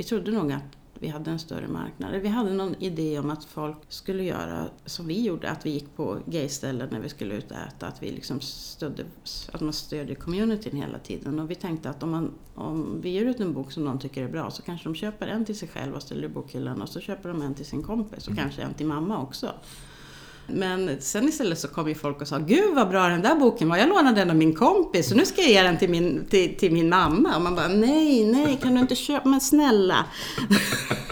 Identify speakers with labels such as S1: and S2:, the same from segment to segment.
S1: vi trodde nog att vi hade en större marknad. Vi hade någon idé om att folk skulle göra som vi gjorde, att vi gick på gayställen när vi skulle ut och äta, att vi liksom stödde, att man stödjer communityn hela tiden. Och vi tänkte att om, man, om vi ger ut en bok som någon tycker är bra så kanske de köper en till sig själv och ställer i bokhyllan och så köper de en till sin kompis och mm. kanske en till mamma också. Men sen istället så kom ju folk och sa Gud vad bra den där boken var, jag lånade den av min kompis och nu ska jag ge den till min, till, till min mamma. Och man bara nej, nej, kan du inte köpa, men snälla.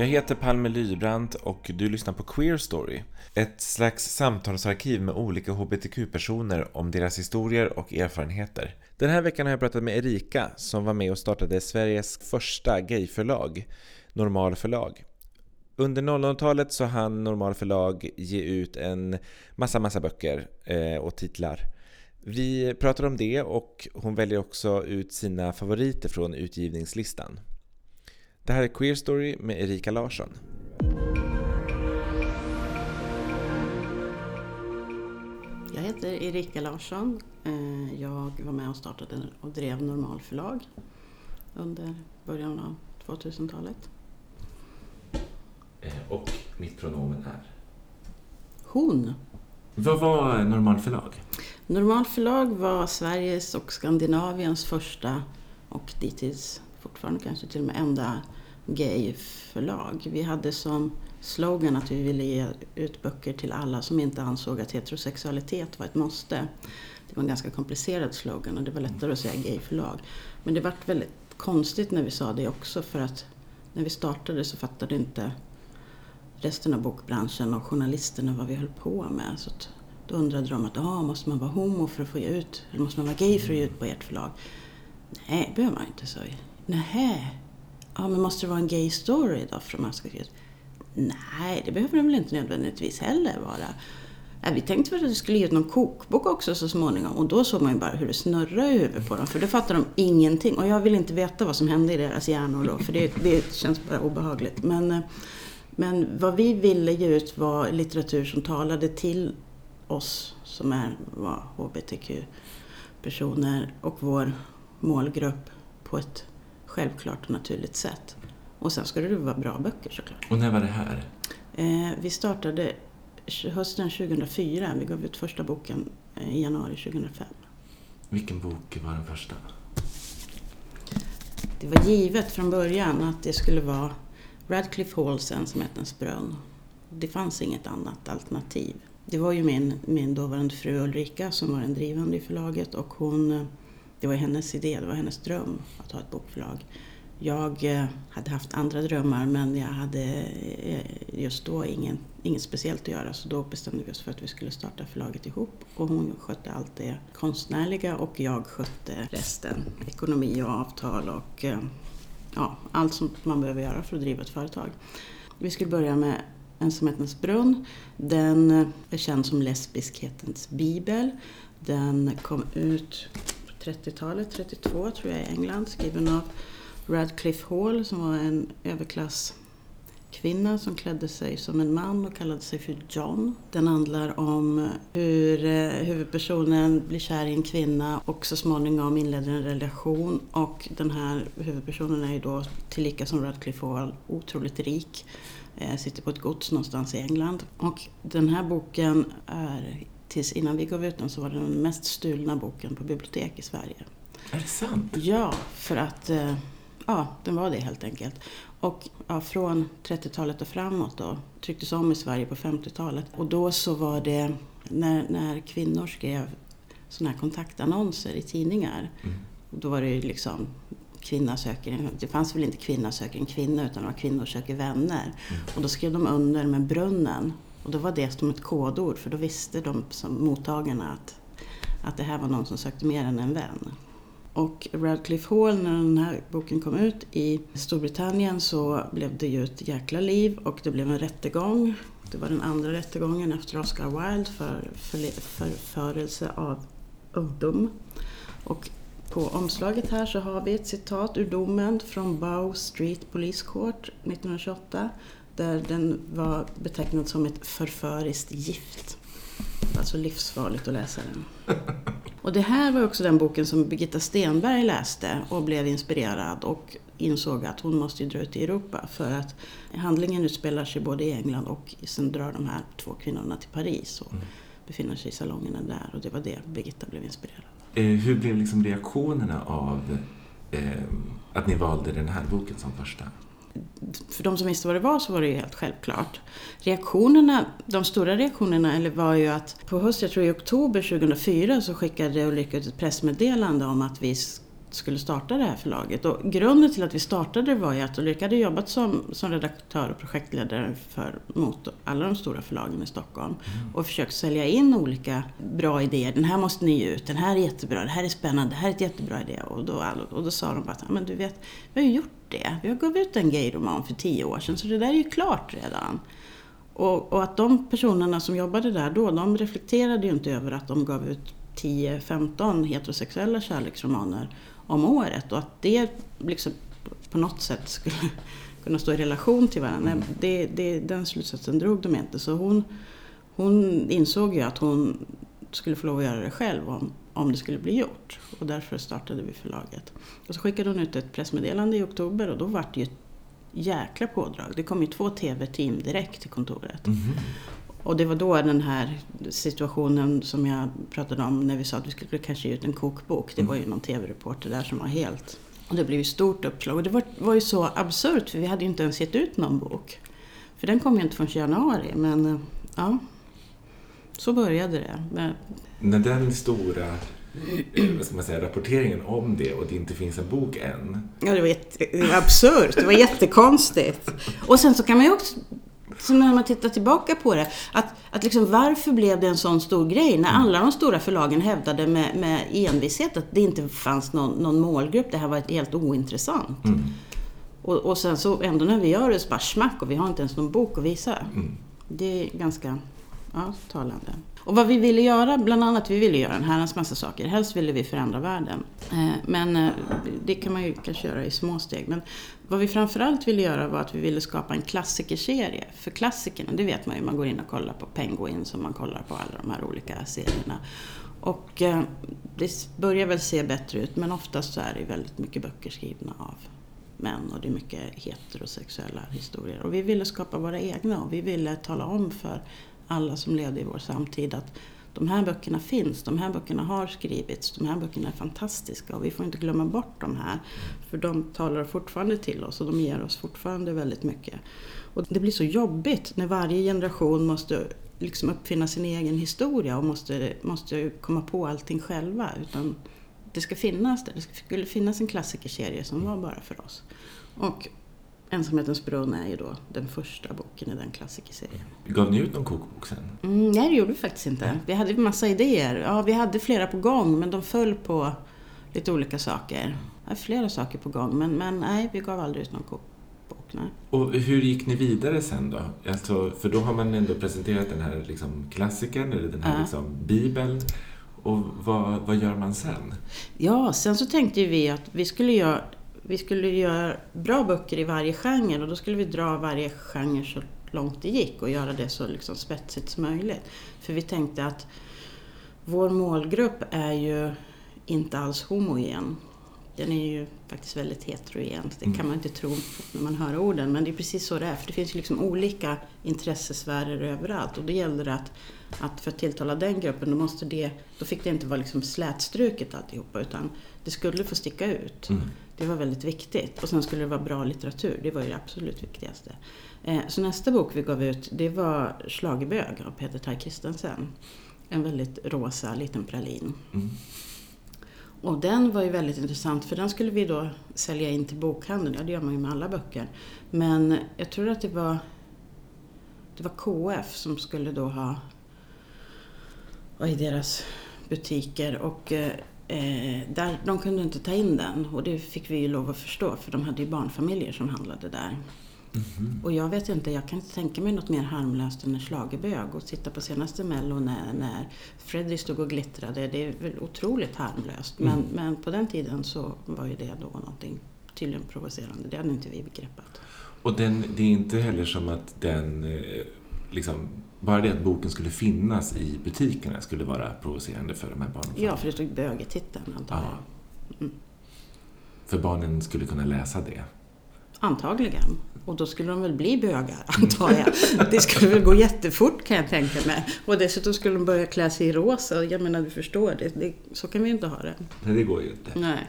S2: Jag heter Palme Lybrant och du lyssnar på Queer Story. Ett slags samtalsarkiv med olika hbtq-personer om deras historier och erfarenheter. Den här veckan har jag pratat med Erika som var med och startade Sveriges första gayförlag, Normal förlag. Under 00-talet så hann Normal förlag ge ut en massa, massa böcker eh, och titlar. Vi pratar om det och hon väljer också ut sina favoriter från utgivningslistan. Det här är Queer Story med Erika Larsson.
S1: Jag heter Erika Larsson. Eh, jag var med och startade och drev Normal förlag under början av 2000-talet.
S2: Eh, och mitt pronomen är?
S1: Hon.
S2: Vad var Normal förlag?
S1: Normal förlag var Sveriges och Skandinaviens första och dittills fortfarande kanske till och med enda gayförlag. Vi hade som slogan att vi ville ge ut böcker till alla som inte ansåg att heterosexualitet var ett måste. Det var en ganska komplicerad slogan och det var lättare att säga gayförlag. Men det vart väldigt konstigt när vi sa det också för att när vi startade så fattade inte resten av bokbranschen och journalisterna vad vi höll på med. Så då undrade de att ah, måste man vara homo för att få ge ut, eller måste man vara gay för att ge ut på ert förlag? Nej, det behöver man inte, sa vi. Nähä? Ja men måste det vara en gay story då för att man ska Nej, det behöver det väl inte nödvändigtvis heller vara. Nej, vi tänkte väl att vi skulle ge ut någon kokbok också så småningom och då såg man ju bara hur det snurrade i huvudet på dem för då fattade de ingenting och jag vill inte veta vad som hände i deras hjärnor då för det, det känns bara obehagligt. Men, men vad vi ville ge ut var litteratur som talade till oss som är var hbtq-personer och vår målgrupp på ett självklart och naturligt sätt. Och sen ska det vara bra böcker såklart.
S2: Och när var det här?
S1: Eh, vi startade hösten 2004. Vi gav ut första boken eh, i januari 2005.
S2: Vilken bok var den första?
S1: Det var givet från början att det skulle vara Radcliffe Halls Ensamhetens brunn. Det fanns inget annat alternativ. Det var ju min, min dåvarande fru Ulrika som var den drivande i förlaget och hon eh, det var hennes idé, det var hennes dröm att ha ett bokförlag. Jag eh, hade haft andra drömmar men jag hade eh, just då ingen, inget speciellt att göra så då bestämde vi oss för att vi skulle starta förlaget ihop och hon skötte allt det konstnärliga och jag skötte resten. Ekonomi och avtal och eh, ja, allt som man behöver göra för att driva ett företag. Vi skulle börja med Ensamhetens brunn. Den är känd som lesbiskhetens bibel. Den kom ut 30-talet, 32 tror jag i England, skriven av Radcliffe Hall som var en överklasskvinna som klädde sig som en man och kallade sig för John. Den handlar om eh, hur eh, huvudpersonen blir kär i en kvinna och så småningom inleder en relation och den här huvudpersonen är ju då tillika som Radcliffe Hall otroligt rik eh, sitter på ett gods någonstans i England. Och den här boken är tills innan vi gav ut den så var det den mest stulna boken på bibliotek i Sverige.
S2: Är det sant?
S1: Ja, för att eh, ja, den var det helt enkelt. Och ja, från 30-talet och framåt då trycktes om i Sverige på 50-talet. Och då så var det när, när kvinnor skrev sådana här kontaktannonser i tidningar. Mm. Då var det ju liksom kvinna söker det fanns väl inte kvinna söker en kvinna utan det var kvinnor söker vänner. Mm. Och då skrev de under med brunnen och då var det som ett kodord för då visste de som mottagarna att, att det här var någon som sökte mer än en vän. Och Radcliffe Hall, när den här boken kom ut i Storbritannien så blev det ju ett jäkla liv och det blev en rättegång Det var den andra rättegången efter Oscar Wilde för förförelse av ungdom. Och på omslaget här så har vi ett citat ur domen från Bow Street Police Court 1928 där den var betecknad som ett förföriskt gift. Alltså livsfarligt att läsa den. Och det här var också den boken som Birgitta Stenberg läste och blev inspirerad och insåg att hon måste dra ut i Europa för att handlingen utspelar sig både i England och sen drar de här två kvinnorna till Paris och mm. befinner sig i salongerna där och det var det Birgitta blev inspirerad av.
S2: Eh, hur blev liksom reaktionerna av eh, att ni valde den här boken som första?
S1: För de som visste vad det var så var det ju helt självklart. Reaktionerna, de stora reaktionerna eller var ju att på hösten, jag tror i oktober 2004 så skickade Ulrika ut ett pressmeddelande om att vi skulle starta det här förlaget. Och grunden till att vi startade det var ju att Ulrika hade jobbat som, som redaktör och projektledare för, mot alla de stora förlagen i Stockholm. Mm. Och försökt sälja in olika bra idéer. Den här måste ni ge ut, den här är jättebra, det här är spännande, det här är ett jättebra idé. Och då, och då sa de bara men du vet, vi har ju gjort det. Vi har gav ut en gayroman för tio år sedan så det där är ju klart redan. Och, och, att de personerna som jobbade där då, de reflekterade ju inte över att de gav ut 10-15 heterosexuella kärleksromaner om året och att det liksom på något sätt skulle kunna stå i relation till varandra. Mm. Det, det, den slutsatsen drog de inte. Så hon, hon insåg ju att hon skulle få lov att göra det själv om, om det skulle bli gjort. Och därför startade vi förlaget. Och så skickade hon ut ett pressmeddelande i oktober och då var det ju ett jäkla pådrag. Det kom ju två TV-team direkt till kontoret. Mm. Och det var då den här situationen som jag pratade om när vi sa att vi skulle kanske ge ut en kokbok. Det var ju någon TV-reporter där som var helt... Och det blev ju stort uppslag. Och det var, var ju så absurt för vi hade ju inte ens gett ut någon bok. För den kom ju inte förrän januari. Men ja, så började det. Men...
S2: När den stora eh, vad man säga, rapporteringen om det och det inte finns en bok än.
S1: Ja, det var absurt. Det var jättekonstigt. Och sen så kan man ju också så när man tittar tillbaka på det, att, att liksom, varför blev det en sån stor grej när alla de stora förlagen hävdade med, med envishet att det inte fanns någon, någon målgrupp, det här var helt ointressant. Mm. Och, och sen så ändå när vi gör det så bara smack och vi har inte ens någon bok att visa. Mm. Det är ganska ja, talande. Och vad vi ville göra, bland annat, vi ville göra en herrans massa saker. Helst ville vi förändra världen. Eh, men eh, det kan man ju kanske göra i små steg. Men vad vi framförallt ville göra var att vi ville skapa en klassikerserie. För klassikerna, det vet man ju, man går in och kollar på Penguin som man kollar på alla de här olika serierna. Och eh, det börjar väl se bättre ut men oftast så är det väldigt mycket böcker skrivna av män och det är mycket heterosexuella historier. Och vi ville skapa våra egna och vi ville tala om för alla som levde i vår samtid att de här böckerna finns, de här böckerna har skrivits, de här böckerna är fantastiska och vi får inte glömma bort de här. För de talar fortfarande till oss och de ger oss fortfarande väldigt mycket. Och det blir så jobbigt när varje generation måste liksom uppfinna sin egen historia och måste, måste komma på allting själva. Utan det ska finnas där, det skulle finnas en klassikerserie som var bara för oss. Och Ensamhetens brunn är ju då den första boken i den klassikerserien.
S2: Gav ni ut någon kokbok sen?
S1: Mm, nej, det gjorde vi faktiskt inte. Nej. Vi hade massa idéer. Ja, vi hade flera på gång, men de föll på lite olika saker. Ja, flera saker på gång, men, men nej, vi gav aldrig ut någon kokbok. Nej.
S2: Och hur gick ni vidare sen då? Alltså, för då har man ändå presenterat den här liksom, klassikern, eller den här ja. liksom, bibeln. Och vad, vad gör man sen?
S1: Ja, sen så tänkte vi att vi skulle göra vi skulle göra bra böcker i varje genre och då skulle vi dra varje genre så långt det gick och göra det så liksom spetsigt som möjligt. För vi tänkte att vår målgrupp är ju inte alls homogen. Den är ju faktiskt väldigt heterogen. Det kan man inte tro när man hör orden, men det är precis så det är. För det finns ju liksom olika intressesfärer överallt och det gäller att, att för att tilltala den gruppen, då, måste det, då fick det inte vara liksom slätstruket alltihopa, utan det skulle få sticka ut. Mm. Det var väldigt viktigt. Och sen skulle det vara bra litteratur, det var ju det absolut viktigaste. Eh, så nästa bok vi gav ut, det var Slagebög av Peter Tai Christensen. En väldigt rosa liten pralin. Mm. Och den var ju väldigt intressant för den skulle vi då sälja in till bokhandeln. Ja, det gör man ju med alla böcker. Men jag tror att det var, det var KF som skulle då ha i deras butiker. Och eh, där, de kunde inte ta in den och det fick vi ju lov att förstå för de hade ju barnfamiljer som handlade där. Mm. Och jag vet inte, jag kan inte tänka mig något mer harmlöst än en schlagerbög och sitta på senaste Mello när, när Freddy stod och glittrade. Det är väl otroligt harmlöst. Men, mm. men på den tiden så var ju det då någonting tydligen provocerande. Det hade inte vi begreppat.
S2: Och den, det är inte heller som att den, eh, liksom, bara det att boken skulle finnas i butikerna skulle vara provocerande för de här barnen?
S1: Ja, för det stod bög i titeln antar jag. Mm.
S2: För barnen skulle kunna läsa det?
S1: Antagligen. Och då skulle de väl bli bögar, antar jag. Det skulle väl gå jättefort kan jag tänka mig. Och dessutom skulle de börja klä sig i rosa. Jag menar, du förstår, det, det, så kan vi inte ha det.
S2: Nej, det går ju inte.
S1: Nej.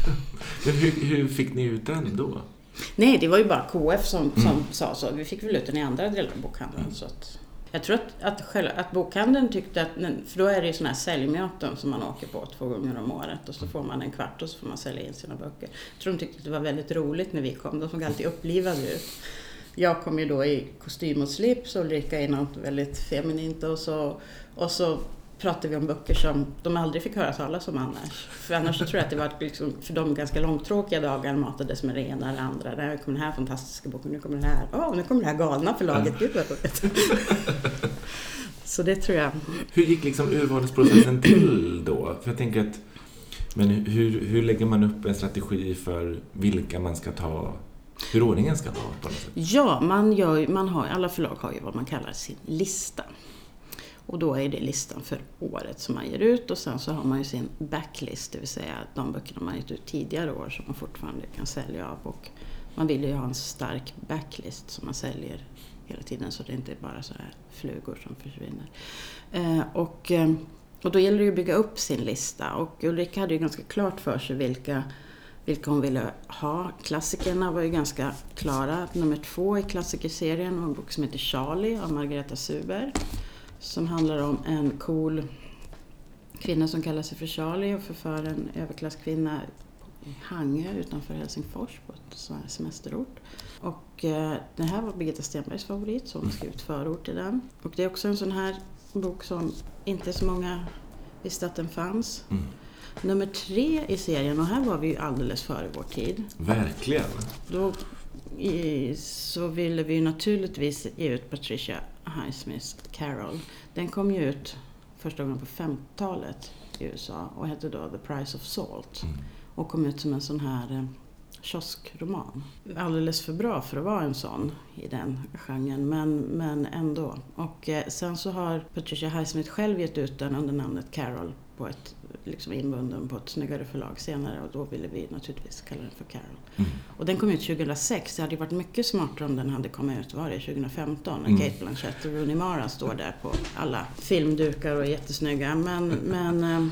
S2: Men hur, hur fick ni ut den då?
S1: Nej, det var ju bara KF som, som mm. sa så. Vi fick väl ut den i andra delar av bokhandeln. Mm. Så att, jag tror att, att, själva, att bokhandeln tyckte att, för då är det ju sådana här säljmöten som man åker på två gånger om året och så får man en kvart och så får man sälja in sina böcker. Jag tror de tyckte att det var väldigt roligt när vi kom, de såg alltid upplivade ut. Jag kom ju då i kostym och slips och Ulrika i något väldigt feminint och så, och så pratade vi om böcker som de aldrig fick höra talas om annars. För annars så tror jag att det var liksom, för dem ganska långtråkiga dagar matades med det ena eller andra. Där kommer den här fantastiska boken, nu kommer den här, åh, oh, nu kommer det här galna förlaget, gud vad roligt. Så det tror jag.
S2: Hur gick liksom urvalsprocessen till då? För jag tänker att, men hur, hur lägger man upp en strategi för vilka man ska ta hur ordningen ska vara på något sätt?
S1: Ja, man gör, man har, alla förlag har ju vad man kallar sin lista. Och då är det listan för året som man ger ut och sen så har man ju sin backlist, det vill säga de böckerna man gett ut tidigare år som man fortfarande kan sälja av. Och man vill ju ha en stark backlist som man säljer hela tiden så det inte är bara så här flugor som försvinner. Eh, och, eh, och då gäller det ju att bygga upp sin lista och Ulrika hade ju ganska klart för sig vilka vilka hon ville ha. Klassikerna var ju ganska klara. Nummer två i klassikerserien var en bok som heter Charlie av Margareta Suber. Som handlar om en cool kvinna som kallar sig för Charlie och förför en överklasskvinna i Hangö utanför Helsingfors på ett semesterort. Och eh, det här var Birgitta Stenbergs favorit så hon har skrivit förord till den. Och det är också en sån här bok som inte så många visste att den fanns. Mm. Nummer tre i serien, och här var vi ju alldeles före vår tid.
S2: Verkligen!
S1: Då i, så ville vi naturligtvis ge ut Patricia Highsmiths Carol. Den kom ju ut första gången på 50-talet i USA och hette då The Price of Salt. Mm. Och kom ut som en sån här eh, kioskroman. Alldeles för bra för att vara en sån i den genren, men, men ändå. Och eh, sen så har Patricia Highsmith själv gett ut den under namnet Carol på ett liksom inbunden på ett snyggare förlag senare och då ville vi naturligtvis kalla den för Carol. Mm. Och den kom ut 2006. Det hade ju varit mycket smartare om den hade kommit ut, var det 2015? När mm. Kate Blanchett och Rooney Mara står där på alla filmdukar och är jättesnygga. Men, men eh,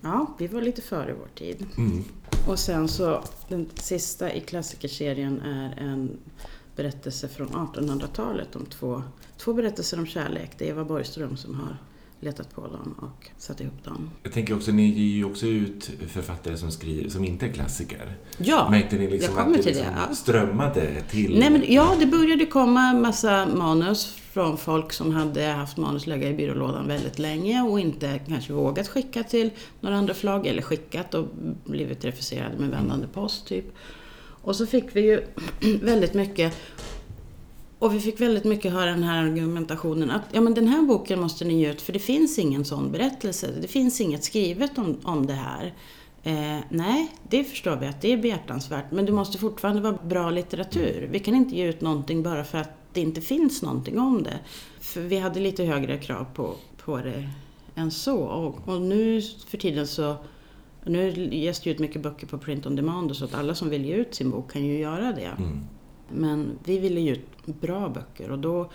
S1: ja, vi var lite före vår tid. Mm. Och sen så, den sista i klassikerserien är en berättelse från 1800-talet om två, två berättelser om kärlek. Det är Eva Borgström som har letat på dem och satt ihop dem.
S2: Jag tänker också, ni ger ju också ut författare som, skriver, som inte är klassiker.
S1: Ja,
S2: Märkte ni liksom jag kommer att det liksom det, ja. strömmade till?
S1: Nej, men, ja, det började komma massa manus från folk som hade haft manus lägga i byrålådan väldigt länge och inte kanske vågat skicka till några andra förlag, eller skickat och blivit refuserade med vändande post, typ. Och så fick vi ju väldigt mycket och vi fick väldigt mycket höra den här argumentationen att ja, men den här boken måste ni ge ut för det finns ingen sån berättelse. Det finns inget skrivet om, om det här. Eh, nej, det förstår vi att det är behjärtansvärt men det måste fortfarande vara bra litteratur. Vi kan inte ge ut någonting bara för att det inte finns någonting om det. För vi hade lite högre krav på, på det än så. Och, och nu för tiden så nu ges det ut mycket böcker på print on demand och så att alla som vill ge ut sin bok kan ju göra det. Mm. Men vi ville ge ut bra böcker och då,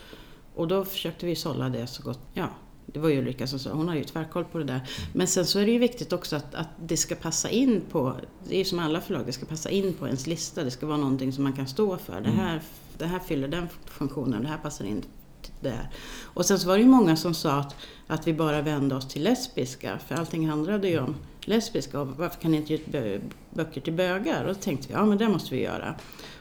S1: och då försökte vi sålla det så gott, ja, det var ju Ulrika som sa, hon har ju tvärkoll på det där. Men sen så är det ju viktigt också att, att det ska passa in på, det är ju som alla förlag, det ska passa in på ens lista. Det ska vara någonting som man kan stå för. Det här, det här fyller den funktionen, det här passar in där. Och sen så var det ju många som sa att, att vi bara vände oss till lesbiska, för allting handlade ju om lesbiska och varför kan ni inte ge ut böcker till bögar? Och då tänkte vi, ja men det måste vi göra.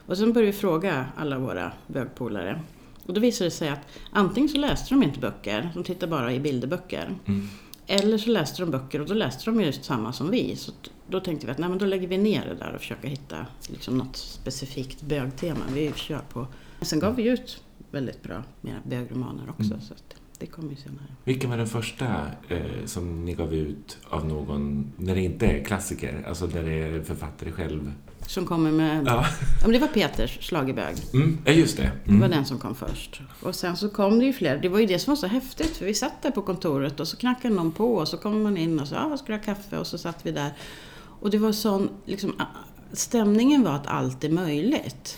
S1: Och sen började vi fråga alla våra bögpolare. Och då visade det sig att antingen så läste de inte böcker, de tittade bara i bilderböcker. Mm. Eller så läste de böcker och då läste de just samma som vi. Så då tänkte vi att nej, men då lägger vi ner det där och försöker hitta liksom något specifikt bögtema. Vi kör på. Sen gav vi ut väldigt bra mera bögromaner också.
S2: Mm.
S1: Så att det kommer ju senare.
S2: Vilken var den första eh, som ni gav ut av någon, när det inte är klassiker, alltså när det är författare själv?
S1: Som kommer med...
S2: Ja,
S1: Ja, men det var Peters Schlagerbög.
S2: mm, ja just det.
S1: Det var
S2: Mm.
S1: den som kom först. Och sen så kom det ju fler. Det var ju det som var så häftigt. För vi satt där på kontoret och så knackade någon på och så kom man in och sa ah, ska du ha kaffe? Och så satt vi där. Och det var sån, liksom, stämningen var att allt är möjligt.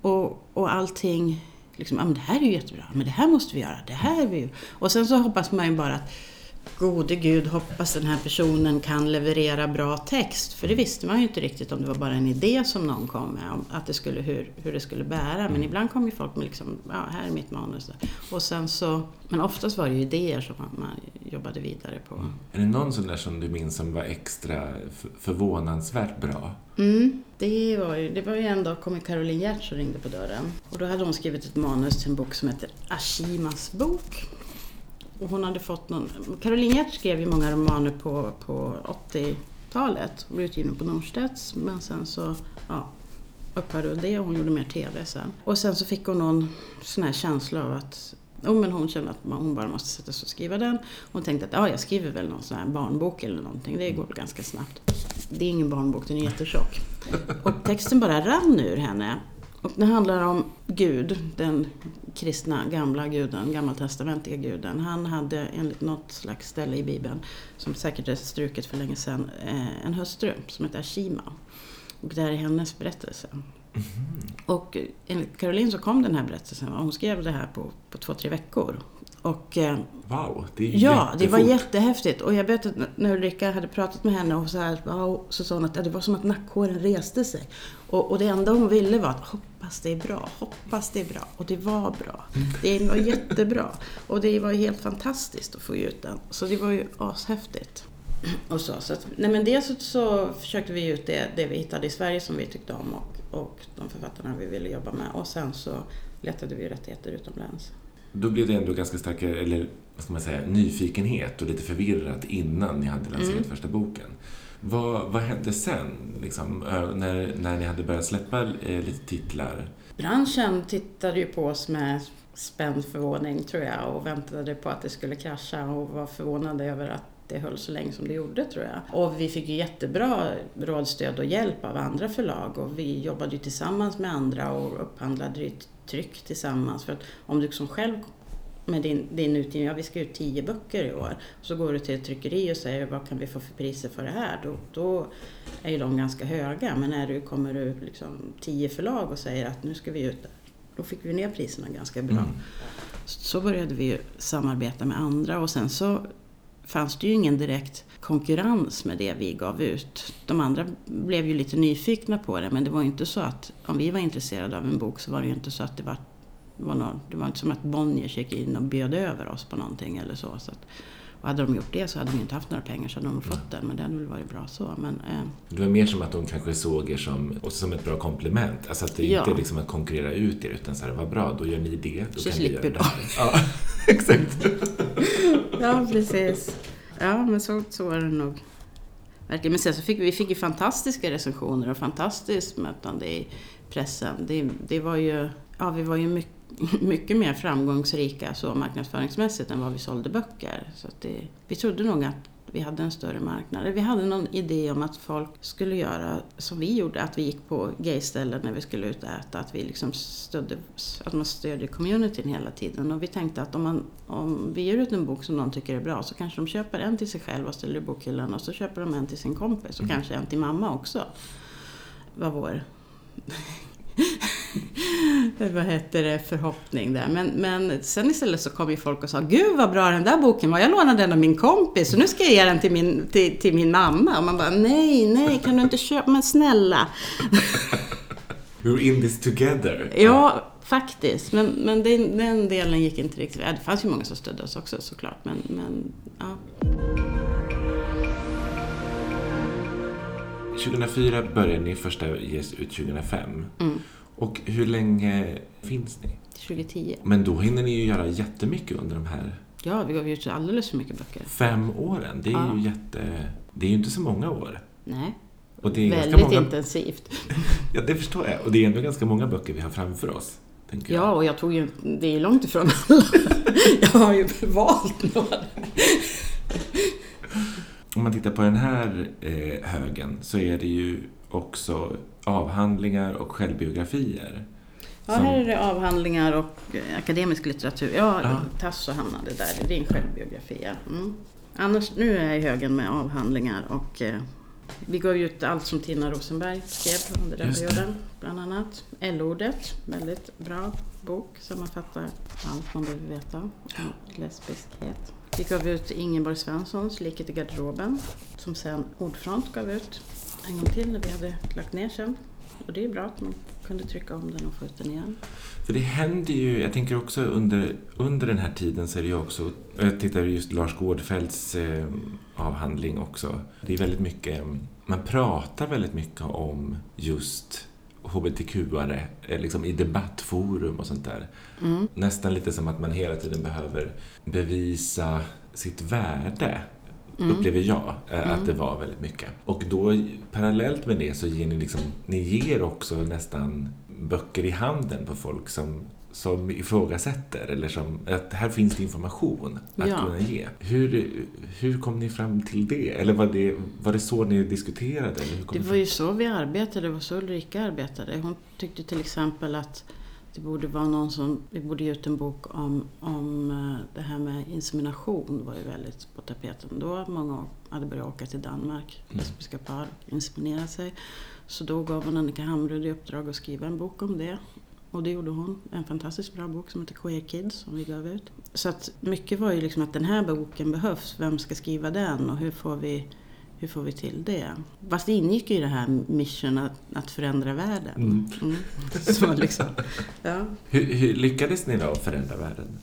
S1: Och, och allting, liksom, ah, men det här är ju jättebra. Men det här måste vi göra. Det här är vi ju. Och sen så hoppas man ju bara att Gode gud, hoppas den här personen kan leverera bra text. För det visste man ju inte riktigt om det var bara en idé som någon kom med, om att det skulle, hur, hur det skulle bära. Men ibland kom ju folk med liksom, ja, här är mitt manus. Och sen så, men oftast var det ju idéer som man, man jobbade vidare på.
S2: Är det någon sån där som du minns som var extra förvånansvärt bra?
S1: Mm, det var ju, det var ju en dag kom Caroline Giertz och ringde på dörren. Och då hade hon skrivit ett manus till en bok som heter Ashimas bok. Och hon hade fått någon... Caroline Hjert skrev ju många romaner på, på 80-talet. Hon blev utgiven på Norstedts. Men sen så ja, upphörde det och hon gjorde mer TV sen. Och sen så fick hon någon sån här känsla av att Oh, men hon kände att hon bara måste sätta sig och skriva den. Hon tänkte att ja, jag skriver väl någon sån här barnbok eller någonting. Det går väl ganska snabbt. Det är ingen barnbok, den är jättetjock. Och texten bara rann ur henne. Och det handlar om Gud, den kristna gamla guden, gammaltestamentliga guden. Han hade enligt något slags ställe i Bibeln, som säkert är struket för länge sedan, eh, en hustru som heter Ashima. Och det här är hennes berättelse. Och enligt Caroline så kom den här berättelsen, och hon skrev det här på, på två, tre veckor. Och eh,
S2: Wow, det är
S1: Ja, det var
S2: jättefort.
S1: jättehäftigt. Och jag vet att när Ulrika hade pratat med henne och så, här, så sa hon att det var som att nackhåren reste sig. Och, och det enda hon ville var att hoppas det är bra, hoppas det är bra. Och det var bra. Det var jättebra. Och det var helt fantastiskt att få ut den. Så det var ju ashäftigt. Och så, så att, nej men dels så, så försökte vi ut det, det vi hittade i Sverige som vi tyckte om och, och de författarna vi ville jobba med. Och sen så letade vi rättigheter utomlands.
S2: Då blev det ändå ganska stark, eller vad ska man säga, nyfikenhet och lite förvirrat innan ni hade lanserat
S1: Mm.
S2: första boken. Vad, vad hände sen, liksom, när, när ni hade börjat släppa eh, lite titlar?
S1: Branschen tittade ju på oss med spänd förvåning tror jag och väntade på att det skulle krascha och var förvånade över att det höll så länge som det gjorde tror jag. Och vi fick ju jättebra rådstöd och hjälp av andra förlag och vi jobbade ju tillsammans med andra och upphandlade ju tryck tillsammans. För att om du som själv med din, din utgivning, ja vi ska ut tio böcker i år, så går du till ett tryckeri och säger vad kan vi få för priser för det här? Då, då är ju de ganska höga. Men när du kommer ur liksom tio förlag och säger att nu ska vi ut, då fick vi ner priserna ganska bra.
S2: Mm.
S1: Så började vi samarbeta med andra och sen så fanns det ju ingen direkt konkurrens med det vi gav ut. De andra blev ju lite nyfikna på det men det var ju inte så att om vi var intresserade av en bok så var det ju inte så att det var, det var, någon, det var inte som att Bonniers gick in och bjöd över oss på någonting eller så. så att, och hade de gjort det så hade vi inte haft några pengar så hade de fått den men det hade väl varit bra så. Men, eh,
S2: Det var mer som att de kanske såg er som, och som ett bra komplement. Alltså att det
S1: Ja.
S2: inte är liksom att konkurrera ut er, utan så här, vad bra, då gör ni det. Då
S1: Så
S2: kan
S1: slipper de.
S2: Ja, exakt.
S1: Ja, precis. Ja, men så, så var det nog. Verkligen. Men sen så fick vi, vi fick ju fantastiska recensioner och fantastiskt mötande i pressen. Det, det var ju, ja, vi var ju mycket, mycket mer framgångsrika så marknadsföringsmässigt än vad vi sålde böcker. Så det, vi trodde nog att vi hade en större marknad. Vi hade någon idé om att folk skulle göra som vi gjorde, att vi gick på gayställen när vi skulle ut och äta, att vi liksom stödde, att man stödjer communityn hela tiden. Och vi tänkte att om, man, om vi ger ut en bok som någon tycker är bra så kanske de köper en till sig själv och ställer i bokhyllan och så köper de en till sin kompis och kanske en till mamma också. Var vår vad heter det, förhoppning där. Men, men sen istället så kom ju folk och sa Gud vad bra den där boken var, jag lånade den av min kompis och nu ska jag ge den till min, till, till min mamma. Och man bara nej, nej, kan du inte köpa, men snälla.
S2: We're in this together.
S1: Ja, faktiskt. Men, men den, den delen gick inte riktigt. Det fanns ju många som stödde oss också såklart. Men, men ja.
S2: 2004 började ni första ges ut 2005.
S1: Mm.
S2: Och hur länge finns ni?
S1: 2010.
S2: Men då hinner ni ju göra jättemycket under de här
S1: Ja, vi gav ut alldeles för mycket böcker.
S2: Fem åren, det är
S1: Ja.
S2: ju jätte... Det är ju inte så många år.
S1: Nej,
S2: Och det är
S1: väldigt
S2: många...
S1: intensivt.
S2: Ja, det förstår jag. Och det är ändå ganska många böcker vi har framför oss.
S1: Ja, och jag tog ju... Det är ju långt ifrån alla. Jag har ju valt några.
S2: Om man tittar på den här eh, högen så är det ju också avhandlingar och självbiografier.
S1: Ja,
S2: Som-
S1: här är det avhandlingar och eh, akademisk litteratur. Ja,
S2: Ja.
S1: Tasso hamnade där. Det är din självbiografi, ja. Mm. Annars, nu är jag i högen med avhandlingar och eh, vi gav ut allt som Tina Rosenberg skrev under den perioden, bland annat. L-ordet, väldigt bra bok, sammanfattar allt man behöver veta om lesbiskhet. Vi gav ut Ingeborg Svenssons Liket i garderoben, som sen Ordfront gav ut en gång till när vi hade lagt ner sen. Och det är bra att man kunde trycka om den och få ut den igen.
S2: För det händer ju, jag tänker också under, under den här tiden så är det ju också, jag tittar just Lars Gårdfeldts eh, avhandling också. Det är väldigt mycket, man pratar väldigt mycket om just hbtq-are eh, liksom i debattforum och sånt där.
S1: Mm.
S2: Nästan lite som att man hela tiden behöver bevisa sitt värde.
S1: Mm.
S2: Upplever jag eh, att
S1: Mm.
S2: det var väldigt mycket. Och då parallellt med det så ger ni liksom, ni ger också nästan böcker i handen på folk som, som ifrågasätter eller som, att här finns det information att
S1: Ja.
S2: kunna ge. Hur, hur kom ni fram till det? Eller var det, var det så ni diskuterade?
S1: Det var ju så vi arbetade, det var så Ulrika arbetade. Hon tyckte till exempel att det borde vara någon som, vi borde ge ut en bok om, om eh, det här med insemination var ju väldigt på tapeten då. Många hade börjat åka till Danmark,
S2: Mm.
S1: lesbiska par, inseminera sig. Så då gav hon Annika Hamrud i uppdrag att skriva en bok om det. Och det gjorde hon. En fantastiskt bra bok som heter Queer Kids som vi gav ut. Så att mycket var ju liksom att den här boken behövs. Vem ska skriva den och hur får vi, hur får vi till det? Fast det ingick ju i det här mission att, att förändra världen.
S2: Mm.
S1: Mm. Så liksom, ja.
S2: Hur, hur lyckades ni då förändra världen?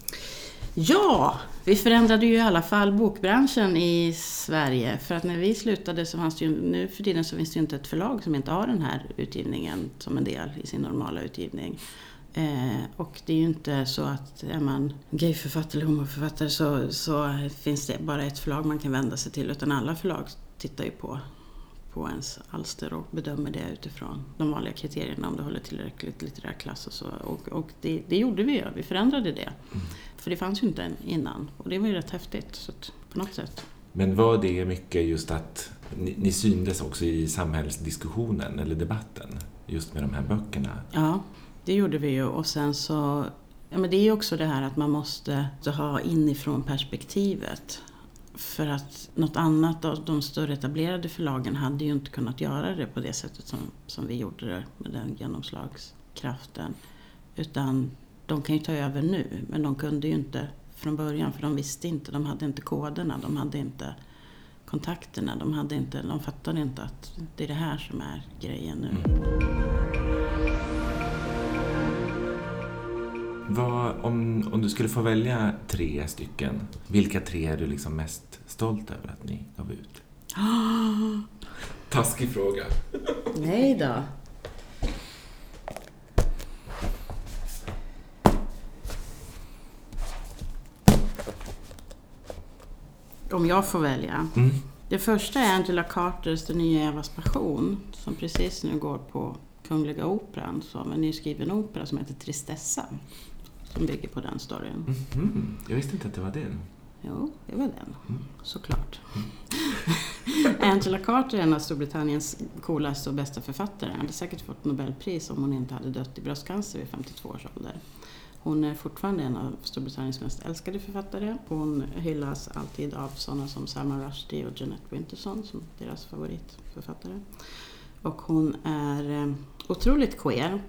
S1: Ja, vi förändrade ju i alla fall bokbranschen i Sverige. För att när vi slutade så fanns det ju, nu för tiden så finns det ju inte ett förlag som inte har den här utgivningen som en del i sin normala utgivning. Eh, och det är ju inte så att är man gayförfattare eller homoförfattare så, så finns det bara ett förlag man kan vända sig till. Utan alla förlag tittar ju på, på ens alster och bedömer det utifrån de vanliga kriterierna om det håller tillräckligt litterär klass och så. Och, och det, det gjorde vi ju, vi förändrade det. För det fanns ju inte innan och det var ju rätt häftigt så på något sätt.
S2: Men var det mycket just att ni, ni syndes också i samhällsdiskussionen eller debatten just med de här böckerna?
S1: Ja, det gjorde vi ju och sen så Ja, men det är också det här att man måste ha inifrån perspektivet. För att något annat av de större etablerade förlagen hade ju inte kunnat göra det på det sättet som, som vi gjorde det med den genomslagskraften. Utan de kan ju ta över nu, men de kunde ju inte från början för de visste inte, de hade inte koderna, de hade inte kontakterna, de, hade inte, de fattade inte att det är det här som är grejen nu. Mm.
S2: Vad, om, om du skulle få välja tre stycken, vilka tre är du liksom mest stolt över att ni gav ut? Taskig fråga.
S1: Nej då. Om jag får välja.
S2: Mm.
S1: Det första är Angela Carters Den nya Evas passion som precis nu går på Kungliga Operan som en nyskriven opera som heter Tristessa. Som bygger på den storyn.
S2: Mhm. Jag visste inte att det var den.
S1: Jo, det var den. Såklart. Angela Carter är en av Storbritanniens coolaste och bästa författare. Hon hade säkert fått Nobelpris om hon inte hade dött i bröstcancer vid 52 års ålder. Hon är fortfarande en av Storbritanniens mest älskade författare. Hon hyllas alltid av sådana som Salman Rushdie och Jeanette Winterson som deras favoritförfattare. Och hon är eh, otroligt queer,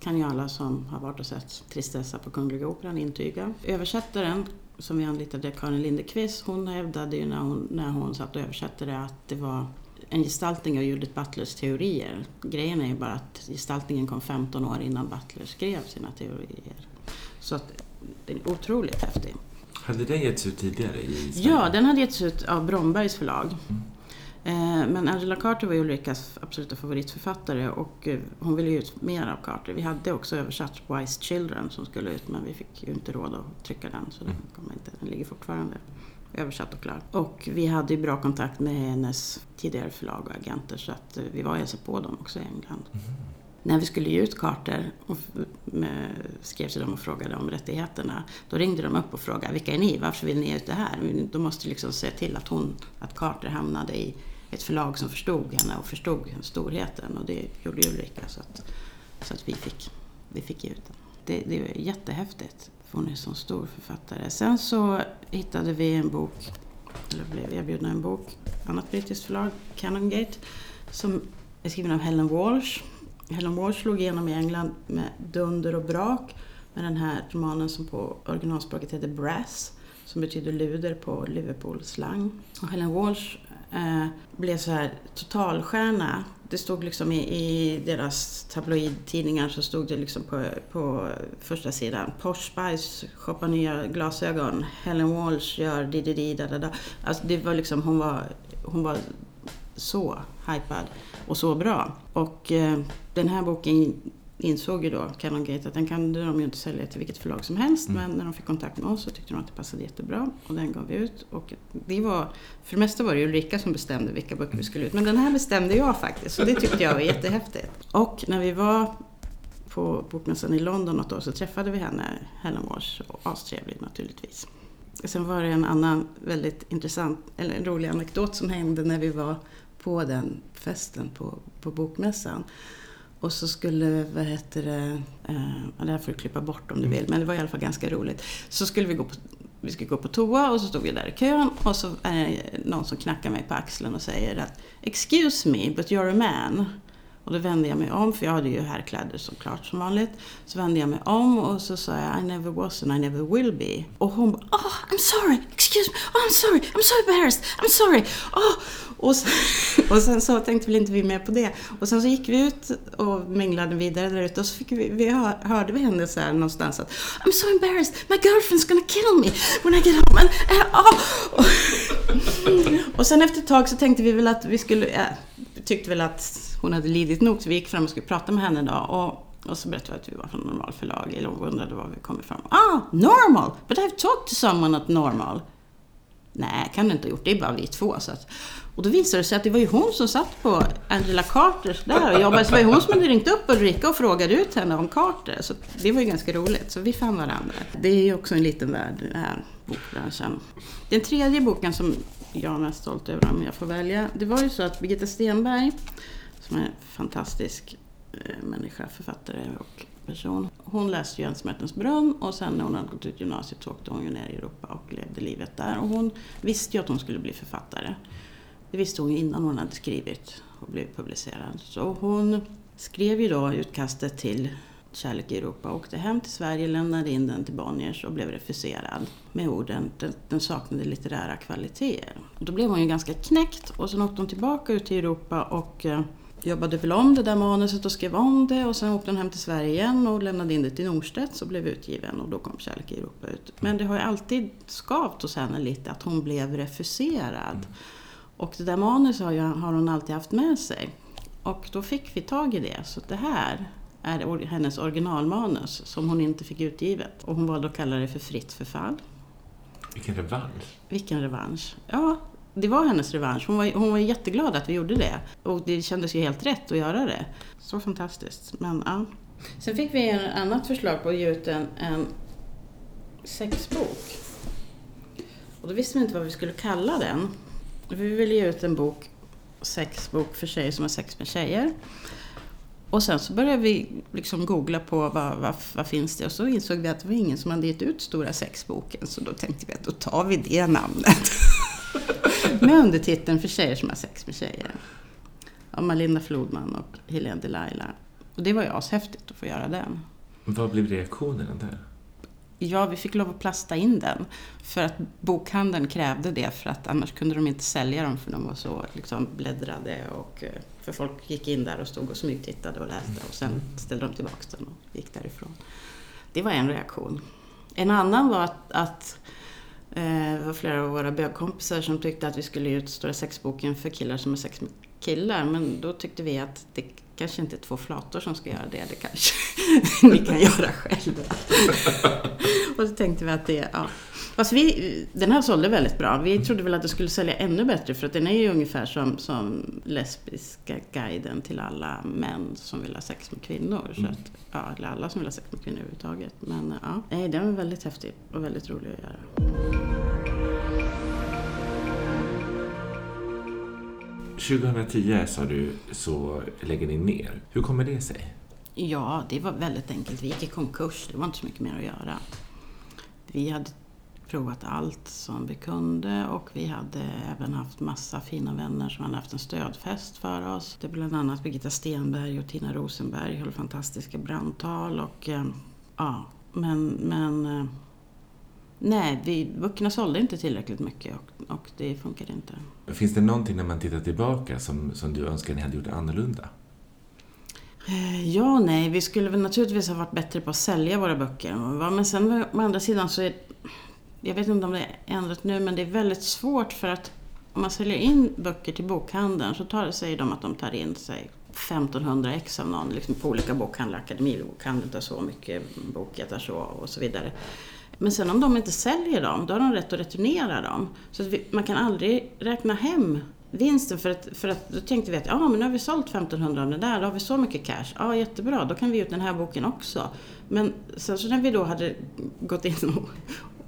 S1: kan ju alla som har varit och sett Tristessa på Kungliga Operan intyga. Översättaren som vi anlitade, Karin Lindekvist, hon hävdade ju när hon, när hon satt och översatte det att det var en gestaltning av Judith Butlers teorier. Grejen är ju bara att gestaltningen kom 15 år innan Butler skrev sina teorier. Så att den är otroligt häftig.
S2: Hade den getts ut tidigare i Sverige?
S1: Ja, den hade getts ut av Brombergs förlag. Eh, men Angela Carter var ju Ulrikas absoluta favoritförfattare och eh, hon ville ju ut mer av Carter. Vi hade också översatt Wise Children som skulle ut men vi fick ju inte råd att trycka den så den, kommer inte, den ligger fortfarande översatt och klar. Och vi hade ju bra kontakt med hennes tidigare förlag och agenter så att eh, vi var och hälsade på dem också i England. Mm. När vi skulle ge ut Carter och skrev till dem och frågade om rättigheterna. Då ringde de upp och frågade, vilka är ni? Varför vill ni ge ut det här? Då måste liksom se till att, hon, att Carter hamnade i ett förlag som förstod henne och förstod storheten. Och det gjorde Ulrika så att, så att vi, fick, vi fick ge ut den. Det, det är jättehäftigt, för hon är en så stor författare. Sen så hittade vi en bok, eller blev erbjudna en bok, annat brittiskt förlag, Canongate, som är skriven av Helen Walsh. Helen Walsh slog igenom i England med dunder och brak med den här romanen som på originalspråket heter Brass som betyder luder på Liverpool-slang. Och Helen Walsh eh, blev så här totalstjärna. Det stod liksom i, i deras tabloidtidningar så stod det liksom på, på första sidan Posh Spice shoppar nya glasögon. Helen Walsh gör di di di da da da. Alltså det var liksom, hon var, hon var så hypad och så bra. Och eh, den här boken insåg ju då Canon Gate att den kan de ju inte sälja till vilket förlag som helst. Mm. Men när de fick kontakt med oss så tyckte de att det passade jättebra. Och den gav vi ut. Och det var, för det mesta var det Ulrika som bestämde vilka böcker vi skulle ut. Men den här bestämde jag faktiskt. Så det tyckte jag var jättehäftigt. Och när vi var på bokmässan i London något år så träffade vi henne, Helen Walsh, och astrevlig naturligtvis. Sen var det en annan väldigt intressant, eller en rolig anekdot som hände när vi var på den festen på, på bokmässan. Och så skulle, vad heter det, eh, det här får du klippa bort om du vill, men det var i alla fall ganska roligt. Så skulle vi gå på, vi skulle gå på toa och så stod vi där i kön och så är det någon som knackar mig på axeln och säger att Excuse me, but you're a man. Och då vände jag mig om, för jag hade ju herrkläder såklart som vanligt. Så vände jag mig om och så sa jag I never was and I never will be. Och hon bara Oh, I'm sorry, excuse me, oh, I'm sorry, I'm so embarrassed, I'm sorry. Oh. Och, sen, och sen så tänkte väl inte vi mer på det. Och sen så gick vi ut och minglade vidare där ute och så fick vi, vi hör, hörde vi henne så här någonstans att I'm so embarrassed, my girlfriend's gonna kill me when I get home. And, uh, eh, oh. Ah! och, och sen efter ett tag så tänkte vi väl att vi skulle, äh, tyckte väl att hon hade lidit nog så vi gick fram och skulle prata med henne då. Och, och så berättade vi att vi var från Normal förlag eller hon undrade var vi kom ifrån. Ah, Normal! But I've talked to someone at Normal. Nej, kan du inte ha gjort. Det är bara vi två. Så att, och då visade det sig att det var ju hon som satt på Angela Carters där och jobbade. Så det var ju hon som hade ringt upp Ulrika och frågade ut henne om Carter. Så det var ju ganska roligt. Så vi fann varandra. Det är ju också en liten värld, den här bokbranschen. Den tredje boken som jag är mest stolt över om jag får välja. Det var ju så att Birgitta Stenberg som är en fantastisk eh, människa, författare och person. Hon läste ju Ensmärtens brunn och sen när hon hade gått ut gymnasiet så åkte hon ju ner i Europa och levde livet där. Och hon visste ju att hon skulle bli författare. Det visste hon ju innan hon hade skrivit och blivit publicerad. Så hon skrev ju då utkastet till Kärlek i Europa, åkte hem till Sverige, lämnade in den till Bonniers och blev refuserad med orden den, den saknade litterära kvaliteter. då blev hon ju ganska knäckt och sen åkte hon tillbaka ut till Europa och eh, jobbade väl om det där manuset och skrev om det och sen åkte hon hem till Sverige igen och lämnade in det till Norstedts och blev utgiven och då kom Kärlek i Europa ut. Men det har ju alltid skavt hos henne lite att hon blev refuserad. Och det där manuset har, har hon alltid haft med sig. Och då fick vi tag i det, så det här är hennes originalmanus som hon inte fick utgivet. Och hon valde att kalla det för Fritt förfall.
S2: Vilken revansch!
S1: Vilken revansch! Ja, det var hennes revansch. Hon var, hon var jätteglad att vi gjorde det. Och det kändes ju helt rätt att göra det. Så fantastiskt. Men, ja. Sen fick vi ett annat förslag på att ge ut en, en sexbok. Och då visste vi inte vad vi skulle kalla den. Vi ville ge ut en bok, sexbok för tjejer som har sex med tjejer. Och sen så började vi liksom googla på vad, vad, vad, finns det och så insåg vi att det var ingen som hade gett ut Stora sexboken så då tänkte vi att då tar vi det namnet. med undertiteln För tjejer som har sex med tjejer. Av Malinda Flodman och Helene Delilah. Och det var ju ashäftigt att få göra den.
S2: Vad blev reaktionen där?
S1: Ja, vi fick lov att plasta in den. För att bokhandeln krävde det, för att annars kunde de inte sälja dem för de var så liksom, bläddrade. Och, eh, för folk gick in där och stod och smygtittade och läste och sen ställde de tillbaka den och gick därifrån. Det var en reaktion. En annan var att, att eh, det var flera av våra bögkompisar som tyckte att vi skulle ge ut Stora sexboken för killar som är sex med killar. Men då tyckte vi att det kanske inte två flator som ska göra det. Det kanske ni kan göra själva. och så tänkte vi att det, ja. Fast vi, den här sålde väldigt bra. Vi trodde väl att det skulle sälja ännu bättre för att den är ju ungefär som, som lesbiska guiden till alla män som vill ha sex med kvinnor. Så
S2: Mm.
S1: att, ja, eller alla som vill ha sex med kvinnor överhuvudtaget. Men ja, nej, den var väldigt häftig och väldigt rolig att göra.
S2: 2010 sa du så lägger ni ner. Hur kommer det sig?
S1: Ja, det var väldigt enkelt. Vi gick i konkurs. Det var inte så mycket mer att göra. Vi hade provat allt som vi kunde och vi hade även haft massa fina vänner som hade haft en stödfest för oss. Det var bland annat Birgitta Stenberg och Tina Rosenberg höll fantastiska brandtal och eh, ja, men, men eh, nej, vi, böckerna sålde inte tillräckligt mycket och, och det funkade inte.
S2: Finns det någonting när man tittar tillbaka som, som du önskar ni hade gjort annorlunda?
S1: Eh, Ja nej. Vi skulle väl naturligtvis ha varit bättre på att sälja våra böcker. Men sen å andra sidan så är jag vet inte om det är ändrat nu, men det är väldigt svårt för att om man säljer in böcker till bokhandeln så tar säger de att de tar in sig 1500 ex av någon liksom på olika bokhandlar. Akademibokhandeln tar så mycket, Boket tar så och så vidare. Men sen om de inte säljer dem, då har de rätt att returnera dem. Så att vi, man kan aldrig räkna hem vinsten för att, för att då tänkte vi att ja, men nu har vi sålt 1500 av det där, då har vi så mycket cash. Ja, jättebra, då kan vi ge ut den här boken också. Men sen så när vi då hade gått in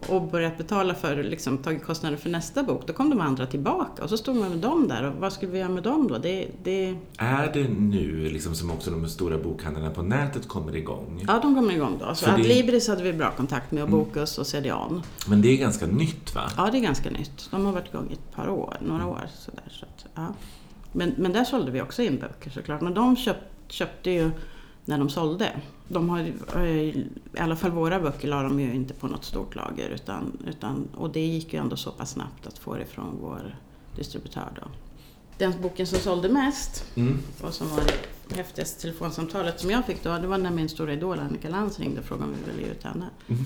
S1: och, börjat betala för, liksom tagit kostnader för nästa bok, då kom de andra tillbaka och så stod man med dem där och vad skulle vi göra med dem då? Det, det,
S2: Är det nu liksom som också de stora bokhandlarna på nätet kommer igång?
S1: ja, de kommer igång då. Så
S2: det-
S1: Adlibris hade vi bra kontakt med och Bokus och CDON.
S2: Men det är ganska nytt va?
S1: Ja, det är ganska nytt. De har varit igång i ett par år, några år sådär. Så att, ja. men, men där sålde vi också in böcker såklart. Men de köp, köpte ju när de sålde. De har, eh, I alla fall våra böcker la de ju inte på något stort lager. Utan, utan, och det gick ju ändå så pass snabbt att få det från vår distributör då. Den boken som sålde mest
S2: Mm.
S1: och som var det häftigaste telefonsamtalet som jag fick då, det var när min stora idol Annika Lantz ringde och frågade om vi ville ge ut henne.
S2: Mm.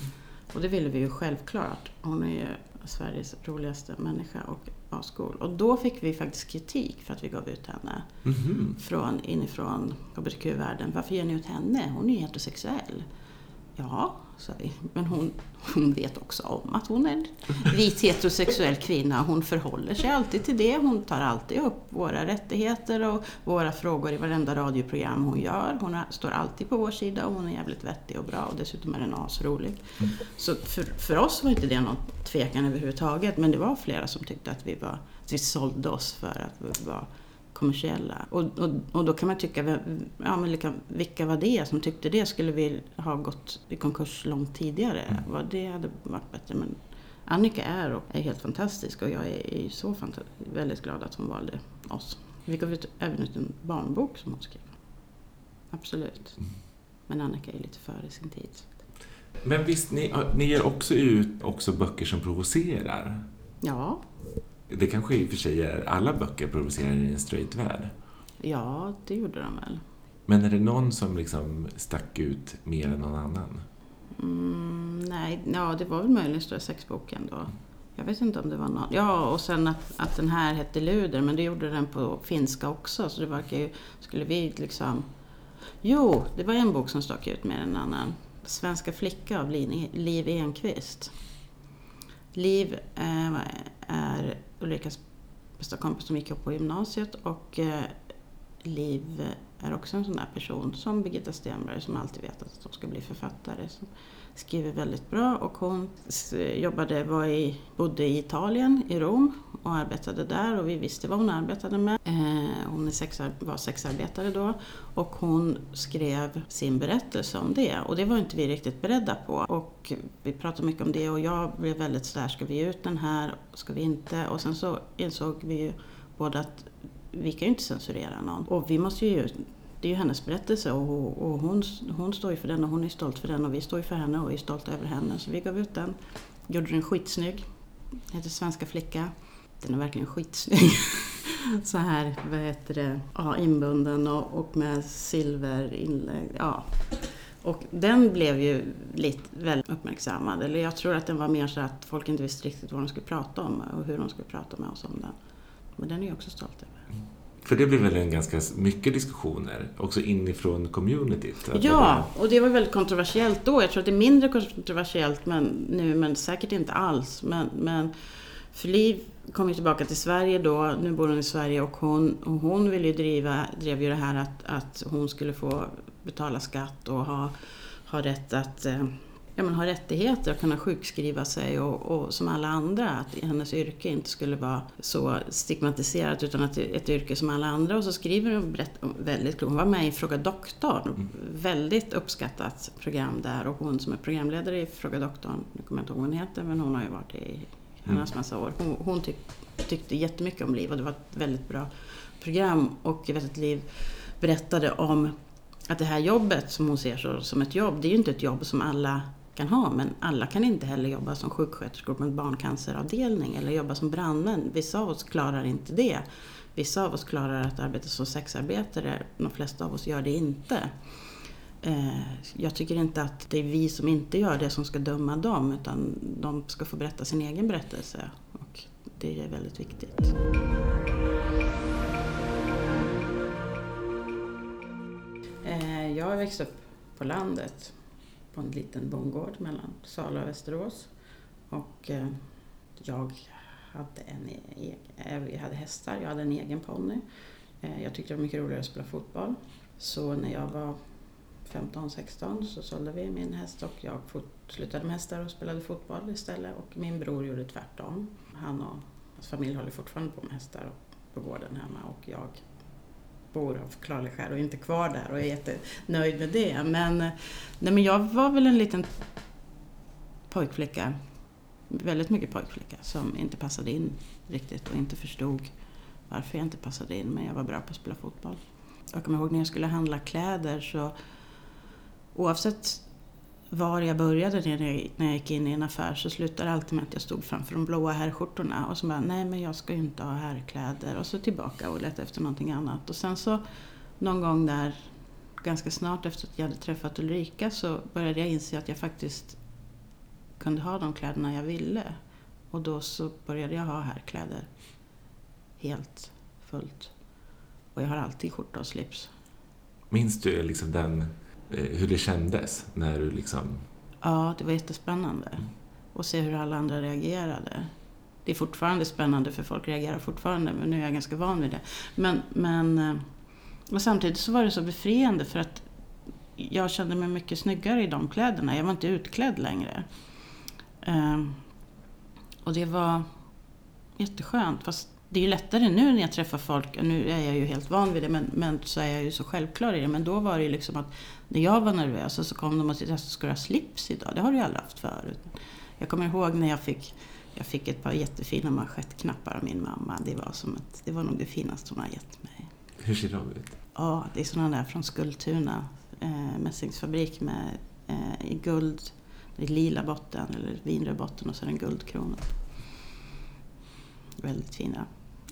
S1: Och det ville vi ju självklart. Hon är ju Sveriges roligaste människa och ascool. Och då fick vi faktiskt kritik för att vi gav ut henne
S2: Mhm.
S1: från inifrån hbtq-världen. Varför ger ni ut henne? Hon är ju heterosexuell. Ja, sa vi. Men hon, hon vet också om att hon är en vit heterosexuell kvinna. Hon förhåller sig alltid till det. Hon tar alltid upp våra rättigheter och våra frågor i varenda radioprogram hon gör. Hon är, står alltid på vår sida och hon är jävligt vettig och bra och dessutom är den asrolig. Så för, för oss var inte det någon tvekan överhuvudtaget. Men det var flera som tyckte att vi, var, att vi sålde oss för att vi var kommersiella. Och, och, och då kan man tycka, ja, men vilka, vilka var det som tyckte det? Skulle vi ha gått i konkurs långt tidigare? Vad det hade varit bättre. Men Annika är, och är helt fantastisk och jag är, så väldigt glad att hon valde oss. Vi gav ut, även ut en barnbok som hon skrev. Absolut. Men Annika är lite före sin tid.
S2: Men visst, ni, ni ger också ut också böcker som provocerar?
S1: Ja,
S2: Det kanske i och för sig är alla böcker provocerar i en straight värld.
S1: ja det gjorde de väl.
S2: Men är det någon som liksom stack ut mer än någon annan?
S1: Mm, nej, ja, det var väl möjligen Stora sexboken då. Jag vet inte om det var någon. Ja, och sen att, att den här hette Luder, men det gjorde den på finska också. Så det verkar ju... Skulle vi liksom... Jo, det var en bok som stack ut mer än en annan. Svenska flicka av Liv Enqvist. Liv eh, är Ulrikas bästa kompis som gick upp på gymnasiet och eh, Liv är också en sån där person som Birgitta Stenberg som alltid vet att de ska bli författare. Som skriver väldigt bra och hon jobbade, var i, bodde i Italien, i Rom och arbetade där och vi visste vad hon arbetade med. Eh, hon är var sexarbetare då och hon skrev sin berättelse om det och det var inte vi riktigt beredda på. Och vi pratade mycket om det och jag blev väldigt sådär, ska vi ge ut den här, ska vi inte? Och sen så insåg vi ju båda att vi kan ju inte censurera någon. Och vi måste ju, ge ut det är ju hennes berättelse och, och hon, hon står ju för den och hon är stolt för den och vi står ju för henne och är stolta över henne. Så vi gav ut den, gjorde den skitsnygg. Heter Svenska flicka. Den är verkligen skitsnygg. Så här, vad heter det, ja, inbunden och, och med silverinlägg. Ja. Och den blev ju lite väldigt uppmärksammad. Eller jag tror att den var mer så att folk inte visste riktigt vad de skulle prata om och hur de skulle prata med oss om den. Men den är jag också stolt över.
S2: För det blev väl en ganska mycket diskussioner, också inifrån communityt?
S1: Ja, och det var väldigt kontroversiellt då. Jag tror att det är mindre kontroversiellt men, nu, men säkert inte alls. Men, men för Liv kom ju tillbaka till Sverige då, nu bor hon i Sverige och hon, och hon ville ju driva, drev ju det här att, att hon skulle få betala skatt och ha, ha rätt att eh, ja, men ha rättigheter att kunna sjukskriva sig och, och, som alla andra, att hennes yrke inte skulle vara så stigmatiserat utan att ett yrke som alla andra. Och så skriver hon väldigt klokt. Hon var med i Fråga doktorn, mm. väldigt uppskattat program där och hon som är programledare i Fråga doktorn, nu kommer jag inte ihåg vad hon heter, men hon har ju varit i hennes mm. massa år. Hon, hon tyck, tyckte jättemycket om Liv och det var ett väldigt bra program och jag vet att Liv berättade om att det här jobbet som hon ser så, som ett jobb, det är ju inte ett jobb som alla kan ha. Men alla kan inte heller jobba som sjuksköterskor på en barncanceravdelning eller jobba som brandmän. Vissa av oss klarar inte det. Vissa av oss klarar att arbeta som sexarbetare. De flesta av oss gör det inte. Eh, jag tycker inte att det är vi som inte gör det som ska döma dem utan de ska få berätta sin egen berättelse. Och det är väldigt viktigt. Eh, jag har växt upp på landet på en liten bondgård mellan Sala och Västerås. Och eh, jag hade, en egen, jag hade hästar, jag hade en egen ponny. Eh, jag tyckte det var mycket roligare att spela fotboll. Så när jag var 15-16 så sålde vi min häst och jag slutade med hästar och spelade fotboll istället. Och min bror gjorde tvärtom. Han och hans familj håller fortfarande på med hästar på gården hemma och jag bor av förklarliga skäl och inte kvar där och är jättenöjd med det. Men, nej, men jag var väl en liten pojkflicka, väldigt mycket pojkflicka, som inte passade in riktigt och inte förstod varför jag inte passade in, men jag var bra på att spela fotboll. Jag kommer ihåg när jag skulle handla kläder så oavsett var jag började när jag, när jag gick in i en affär så slutade det alltid med att jag stod framför de blåa herrskjortorna och så bara, nej men jag ska ju inte ha herrkläder och så tillbaka och leta efter någonting annat. Och sen så någon gång där, ganska snart efter att jag hade träffat Ulrika så började jag inse att jag faktiskt kunde ha de kläderna jag ville. Och då så började jag ha herrkläder helt fullt. Och jag har alltid skjorta och slips.
S2: Minns du liksom den Eh, hur det kändes när du liksom...
S1: Ja, det var jättespännande. Och se hur alla andra reagerade. Det är fortfarande spännande för folk reagerar fortfarande, men nu är jag ganska van vid det. Men, men eh, och samtidigt så var det så befriande för att jag kände mig mycket snyggare i de kläderna. Jag var inte utklädd längre. Eh, och det var jätteskönt. Fast det är ju lättare nu när jag träffar folk, nu är jag ju helt van vid det, men, men så är jag ju så självklar i det. Men då var det ju liksom att när jag var nervös så kom de och sa, ska du ha slips idag? Det har du ju aldrig haft förut. Jag kommer ihåg när jag fick, jag fick ett par jättefina manschettknappar av min mamma. Det var, som ett, det var nog det finaste hon har gett mig.
S2: Hur ser de ut?
S1: Ja, det är sådana där från Skultuna eh, mässingsfabrik med eh, i guld, är lila botten eller vinröd botten och så en guldkrona. Väldigt fina.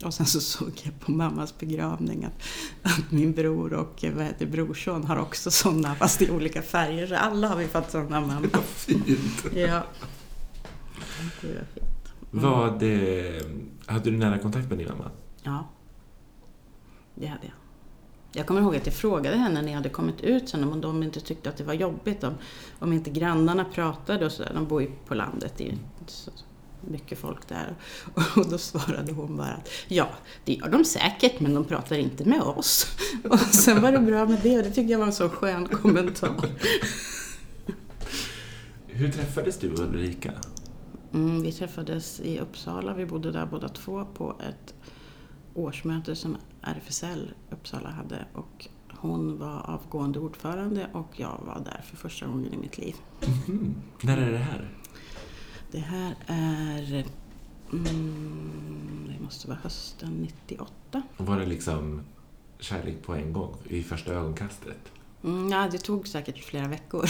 S1: Och sen så såg jag på mammas begravning att, att min bror och vad heter, brorson har också sådana fast i olika färger. Så alla har vi fått sådana mamma.
S2: Vad fint!
S1: Ja. Det var fint.
S2: Mm. Vad, hade du nära kontakt med din mamma?
S1: Ja, det hade jag. Jag kommer ihåg att jag frågade henne när jag hade kommit ut sen om de inte tyckte att det var jobbigt om, om inte grannarna pratade och så. De bor ju på landet. I, så, mycket folk där. Och då svarade hon bara att ja, det gör de säkert, men de pratar inte med oss. Och sen var det bra med det och det tyckte jag var en så skön kommentar.
S2: Hur träffades du och Ulrika?
S1: Mm, vi träffades i Uppsala, vi bodde där båda två på ett årsmöte som RFSL Uppsala hade och hon var avgående ordförande och jag var där för första gången i mitt liv.
S2: Mm. När är det här?
S1: Det här är... Mm, det måste vara hösten 98.
S2: Var det liksom kärlek på en gång, i första ögonkastet?
S1: Mm, ja, det tog säkert flera veckor.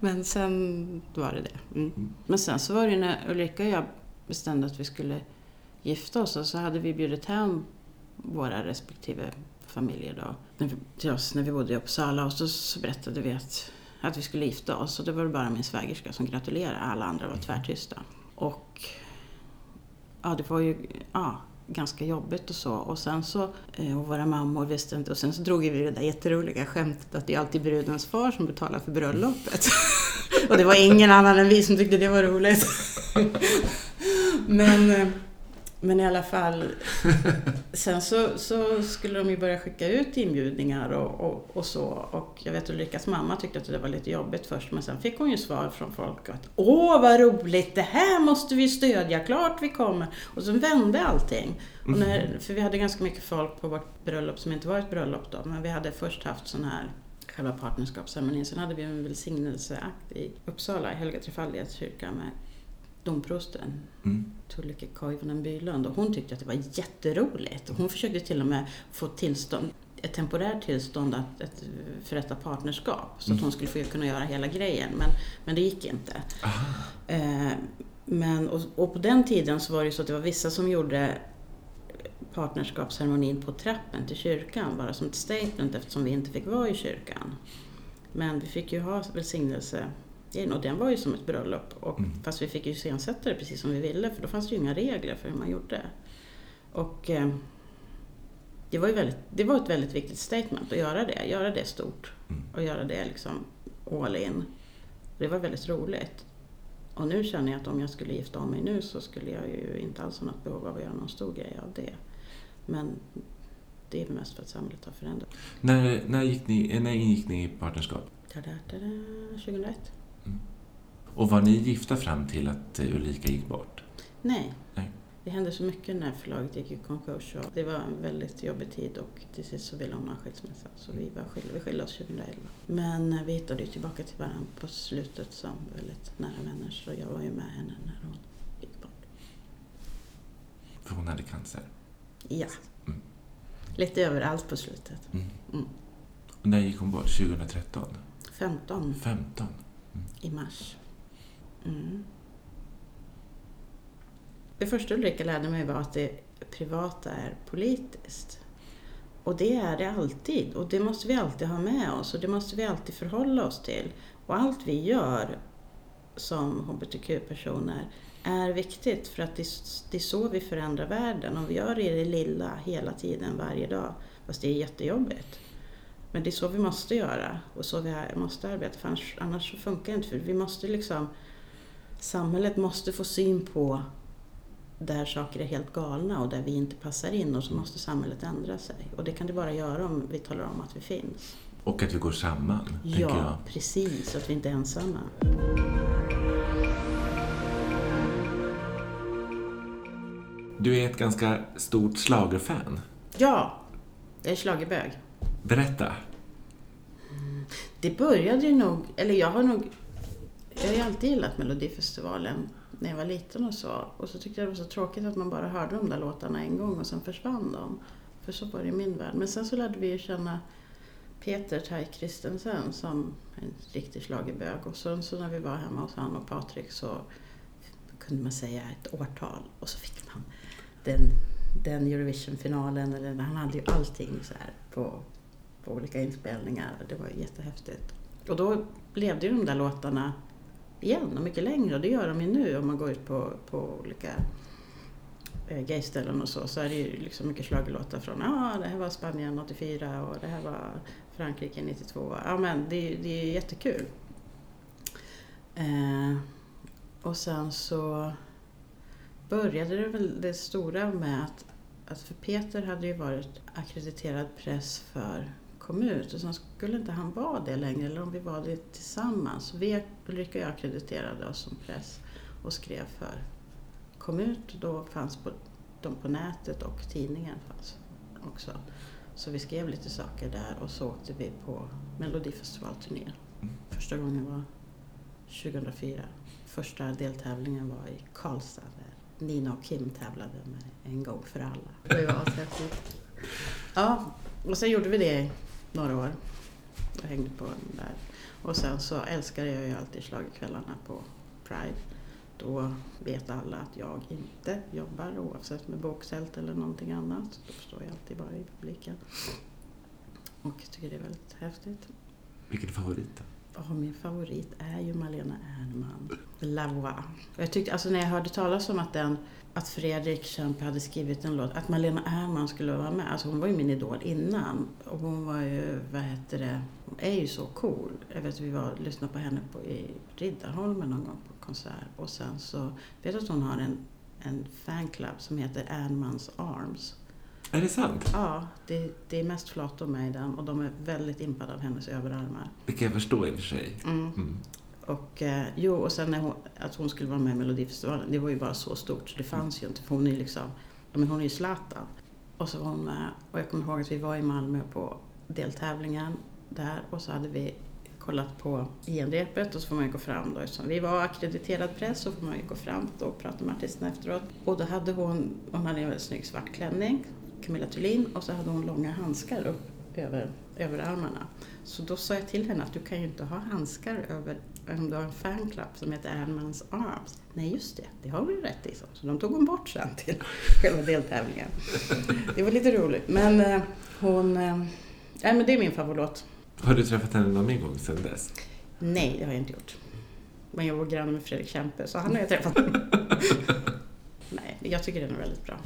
S1: Men sen var det det. Mm. Men sen så var det när Ulrika och jag bestämde att vi skulle gifta oss och så hade vi bjudit hem våra respektive familjer då. Till oss när vi bodde i Uppsala och så, så berättade vi att, att vi skulle gifta oss. Och det var bara min svägerska som gratulerade. Alla andra var tvärtysta. Och ja, det var ju ja, ganska jobbigt och så. Och sen så, eh, och våra mammor visste inte. Och sen så drog vi det där jätteroliga skämtet att det är alltid brudens far som betalar för bröllopet. och det var ingen annan än vi som tyckte det var roligt. Men eh, men i alla fall, sen så, så, skulle de ju börja skicka ut inbjudningar och, och, och, så. Och jag vet Ulrikas mamma tyckte att det var lite jobbigt först, men sen fick hon ju svar från folk att Åh vad roligt, det här måste vi stödja, klart vi kommer. Och så vände allting. Och när, för vi hade ganska mycket folk på vårt bröllop som inte var ett bröllop då, men vi hade först haft sån här själva partnerskapsceremonin. Sen hade vi en välsignelseakt i Uppsala, i Helga Trefaldighets kyrka med domprosten, mm. Tullike Koivunen Bylund. Och hon tyckte att det var jätteroligt. Hon försökte till och med få tillstånd, ett temporärt tillstånd att, att förrätta partnerskap. Så mm. att hon skulle få kunna göra hela grejen. Men, men det gick inte. Eh, men, och, och, på den tiden så var det så att det var vissa som gjorde partnerskapsceremonin på trappen till kyrkan, bara som ett statement eftersom vi inte fick vara i kyrkan. Men vi fick ju ha välsignelse och den var ju som ett bröllop. Och, mm. Fast vi fick ju iscensätta det precis som vi ville för då fanns det ju inga regler för hur man gjorde. Och eh, det, var ju väldigt, det var ett väldigt viktigt statement att göra det, göra det stort. Mm. Och göra det liksom all in. Det var väldigt roligt. Och nu känner jag att om jag skulle gifta om mig nu så skulle jag ju inte alls ha något behov av att göra någon stor grej av det. Men det är mest för att samhället har förändrats.
S2: När, när, gick ni, när ingick ni i partnerskap?
S1: 2001.
S2: Och var ni gifta fram till att Ulrika gick bort?
S1: Nej. Nej. Det hände så mycket när förlaget gick i konkurs och det var en väldigt jobbig tid och till sist så ville hon ha skilsmässa så vi, var skilda, vi skilde oss 2011. Men vi hittade ju tillbaka till varandra på slutet som väldigt nära vänner så jag var ju med henne när hon gick bort.
S2: För hon hade cancer?
S1: Ja. Mm. Lite överallt på slutet. Mm.
S2: Mm. När gick hon bort? 2013?
S1: 15.
S2: 15?
S1: I mars. Mm. Det första Ulrika lärde mig var att det privata är politiskt. Och det är det alltid. Och det måste vi alltid ha med oss och det måste vi alltid förhålla oss till. Och allt vi gör som hbtq-personer är viktigt för att det, är så vi förändrar världen. Om vi gör det i det lilla hela tiden, varje dag, fast det är jättejobbigt. Men det är så vi måste göra och så vi måste arbeta för annars, annars funkar det inte. För vi måste liksom, samhället måste få syn på där saker är helt galna och där vi inte passar in och så måste samhället ändra sig. Och det kan det bara göra om vi talar om att vi finns.
S2: Och att vi går samman,
S1: Ja, precis. Att vi inte är ensamma.
S2: Du är ett ganska stort slagerfan.
S1: Ja, jag är slagerbög.
S2: Berätta.
S1: Det började ju nog, eller jag har nog, jag har ju alltid gillat Melodifestivalen när jag var liten och så. Och så tyckte jag det var så tråkigt att man bara hörde de där låtarna en gång och sen försvann de. För så var det i min värld. Men sen så lärde vi ju känna Peter Tai Kristensen som en riktig schlagerbög. Och sen så när vi var hemma hos han och Patrik så kunde man säga ett årtal och så fick man den, den Eurovision-finalen. Eller, han hade ju allting så här på på olika inspelningar. Det var jättehäftigt. Och då levde ju de där låtarna igen och mycket längre och det gör de ju nu om man går ut på, på olika eh, gayställen och så, så är det ju liksom mycket schlagerlåtar från, ja ah, det här var Spanien 84 och det här var Frankrike 92. Ja men det, det är jättekul. Eh, och sen så började det väl det stora med att, att för Peter hade ju varit akkrediterad press för kom ut och sen skulle inte han vara det längre eller om vi var det tillsammans. Vi, Ulrika och jag ackrediterade oss som press och skrev för kom ut. Då fanns på, de på nätet och tidningen fanns också. Så vi skrev lite saker där och så åkte vi på Melodifestivalturné. Mm. Första gången var 2004. Första deltävlingen var i Karlstad där Nina och Kim tävlade med En gång för alla. Det var Ja, och sen gjorde vi det några år. Jag hängde på den där. Och sen så älskade jag ju alltid schlagerkvällarna på Pride. Då vet alla att jag inte jobbar oavsett med boksält eller någonting annat. Då står jag alltid bara i publiken. Och jag tycker det är väldigt häftigt.
S2: Vilken är favorit då?
S1: Oh, min favorit är ju Malena Ernman, La Voix. Jag tyckte, alltså när jag hörde talas om att, den, att Fredrik Kempe hade skrivit en låt, att Malena Ernman skulle vara med. Alltså hon var ju min idol innan. Och hon var ju, vad heter det, hon är ju så cool. Jag vet att vi var lyssnade på henne på, i Riddarholmen någon gång på konsert. Och sen så vet du att hon har en, en fanclub som heter Ernmans Arms.
S2: Är det sant?
S1: Ja, det, det är mest flator med i den och de är väldigt impade av hennes överarmar.
S2: Kan jag förstå i och för sig.
S1: Mm.
S2: Mm.
S1: Och, eh, jo, och sen när hon, att hon skulle vara med i Melodifestivalen, det var ju bara så stort så det fanns ju inte. För hon är liksom, ja, men hon är ju Zlatan. Och så var hon med. Och jag kommer ihåg att vi var i Malmö på deltävlingen där och så hade vi kollat på genrepet och så får man ju gå fram då. Eftersom vi var akkrediterad press så får man ju gå fram då och prata med artisterna efteråt. Och då hade hon, hon hade en väldigt snygg svart klänning, Camilla Thulin, och så hade hon långa handskar upp över, över armarna. Så då sa jag till henne att du kan ju inte ha handskar över om du har en fanclub som heter Ernmans Arms. Nej, just det, det har du rätt i. Så Så de tog hon bort sen till själva deltävlingen. Det var lite roligt. Men eh, hon... Eh, nej, men det är min favoritlåt.
S2: Har du träffat henne någon mer gång sedan dess?
S1: Nej, det har jag inte gjort. Men jag var granne med Fredrik Kempe, så han har jag träffat. Nej, jag tycker den är väldigt bra.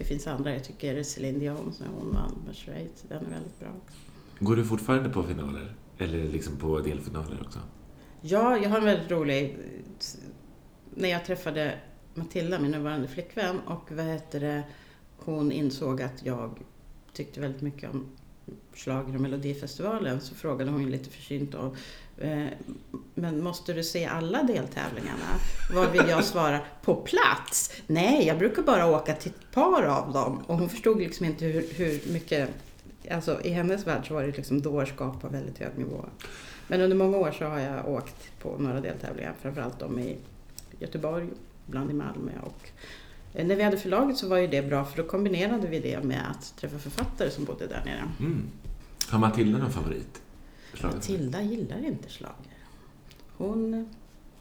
S1: Det finns andra. Jag tycker Céline Dion, som hon vann med Schweiz, den är väldigt bra också.
S2: Går du fortfarande på finaler? Eller liksom på delfinaler också?
S1: Ja, jag har en väldigt rolig... När jag träffade Matilda, min nuvarande flickvän, och vad heter det, hon insåg att jag tyckte väldigt mycket om schlager och melodifestivalen så frågade hon lite försynt eh, Eh, men måste du se alla deltävlingarna? Vad vill jag svara? På plats? Nej, jag brukar bara åka till ett par av dem. Och hon förstod liksom inte hur, hur mycket, alltså i hennes värld så var det liksom dårskap på väldigt hög nivå. Men under många år så har jag åkt på några deltävlingar, framförallt de i Göteborg, ibland i Malmö och eh, när vi hade förlaget så var ju det bra för då kombinerade vi det med att träffa författare som bodde där nere.
S2: Mm. Har Matilda någon favorit?
S1: Matilda gillar inte slager. Hon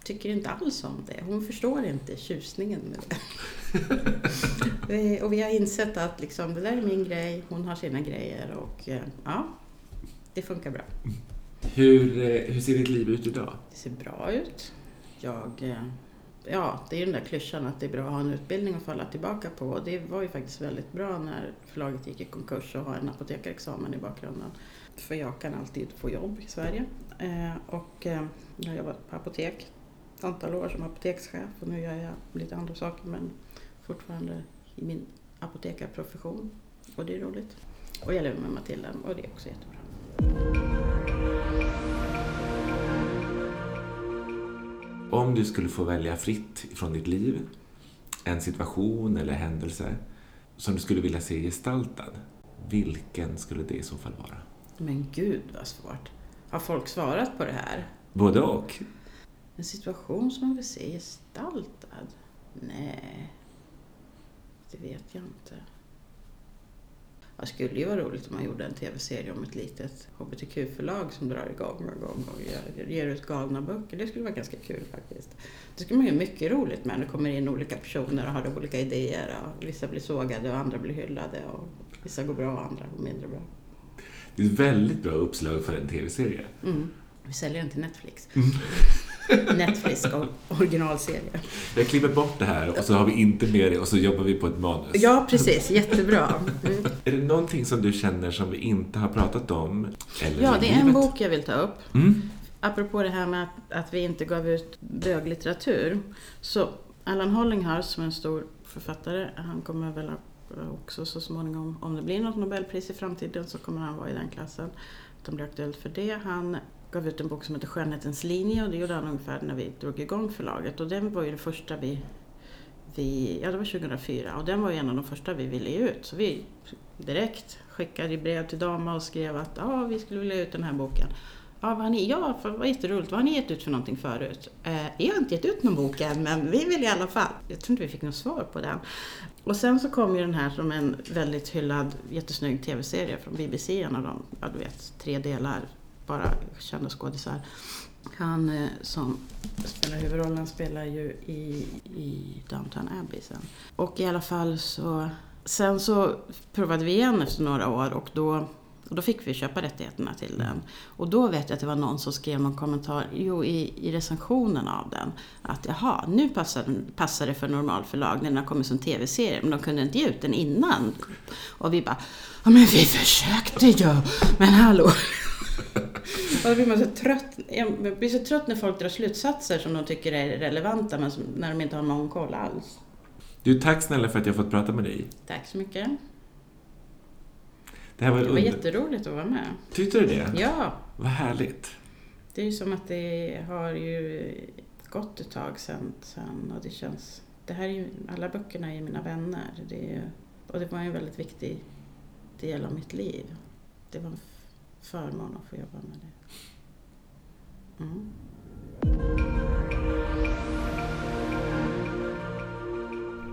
S1: tycker inte alls om det. Hon förstår inte tjusningen med det. Vi- och vi har insett att liksom, det där är min grej, hon har sina grejer och eh, ja, det funkar bra.
S2: Hur, eh, hur ser ditt liv ut idag?
S1: Det ser bra ut. Jag, eh, ja, det är ju den där klyschan att det är bra att ha en utbildning att falla tillbaka på. Det var ju faktiskt väldigt bra när förlaget gick i konkurs och ha en apotekarexamen i bakgrunden. För jag kan alltid få jobb i Sverige. Eh, Och eh, jag har jobbat på apotek ett antal år som apotekschef och nu gör jag lite andra saker men fortfarande i min apotekarprofession. Och det är roligt. Och jag lever med Matilda och det är också jättebra.
S2: Om du skulle få välja fritt från ditt liv, en situation eller händelse som du skulle vilja se gestaltad, vilken skulle det i så fall vara?
S1: Men gud vad svårt. Har folk svarat på det här?
S2: Både och.
S1: En situation som man vill se gestaltad? Nej, det vet jag inte. Det skulle ju vara roligt om man gjorde en tv-serie om ett litet hbtq-förlag som drar igång och igång och ger, ger ut galna böcker. Det skulle vara ganska kul faktiskt. Det skulle man göra mycket roligt med. Det kommer in olika personer och har olika idéer. Och vissa blir sågade och andra blir hyllade. Och vissa går bra och andra går mindre bra.
S2: Det är ett väldigt bra uppslag för en tv-serie.
S1: Mm. Vi säljer den till Netflix. Netflix och originalserie.
S2: Jag klipper bort det här och så har vi inte med det och så jobbar vi på ett manus.
S1: Ja, precis. Jättebra. Mm.
S2: Är det någonting som du känner som vi inte har pratat om? Eller
S1: Ja, det är en
S2: livet?
S1: bok jag vill ta upp.
S2: Mm.
S1: Apropå det här med att, att vi inte gav ut böglitteratur. Så Allan Hollinghurst som är en stor författare, han kommer väl Eh, också så småningom, om det blir något Nobelpris i framtiden så kommer han vara i den klassen. Att han blir aktuellt för det. Han gav ut en bok som heter Skönhetens linje och det gjorde han ungefär när vi drog igång förlaget. Och den var ju det första vi, vi ja det var 2004 och den var ju en av de första vi ville ge ut. Så vi direkt skickade brev till Dama och skrev att ja, vi skulle vilja ge ut den här boken. Ja, vad har ni? Ja, för, vad jätteroligt. Vad har ni gett ut för någonting förut? Eh, jag har inte gett ut någon bok än, men vi vill i alla fall. Jag tror inte vi fick något svar på den. Och sen så kom ju den här som en väldigt hyllad, jättesnygg tv-serie från BBC, en av de, ja du vet, tre delar, bara kända skådisar. Han eh, som spelar huvudrollen spelar ju i, i Downton Abbey sen. Och i alla fall så... Sen så provade vi igen efter några år och då och då fick vi köpa rättigheterna till den. Och då vet jag att det var någon som skrev någon kommentar, jo i, i recensionen av den, att jaha, nu passar, passar det för normalförlag när den har kommit som tv-serie, men de kunde inte ge ut den innan. Och vi bara, ja men vi försökte ju, men hallå. Och då blir man så trött. Jag blir så trött när folk drar slutsatser som de tycker är relevanta men som, när de inte har någon koll alls.
S2: Du, tack snälla för att jag fått prata med dig.
S1: Tack så mycket.
S2: Det, här var,
S1: Det var
S2: under...
S1: jätteroligt att vara med.
S2: Tyckte du det?
S1: Ja,
S2: Vad härligt.
S1: det är ju som att det har ju gått ett tag sedan, sedan och det känns... Det här är ju, alla böckerna är mina vänner. Det ju, och det var ju en väldigt viktig del av mitt liv. Det var en förmån att få jobba med det. Mm.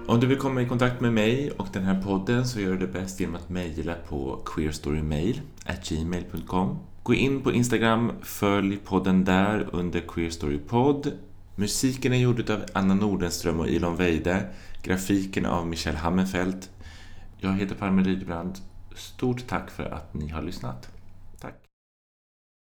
S2: Om du vill komma i kontakt med mig och den här podden så gör du det bäst genom att mejla på queerstorymail@gmail.com. Gå in på Instagram, följ podden där under queerstorypod. Musiken är gjord av Anna Nordenström och Ilon Weide. Grafiken av Michelle Hammenfeldt. Jag heter Palme Rydbrand. Stort tack för att ni har lyssnat.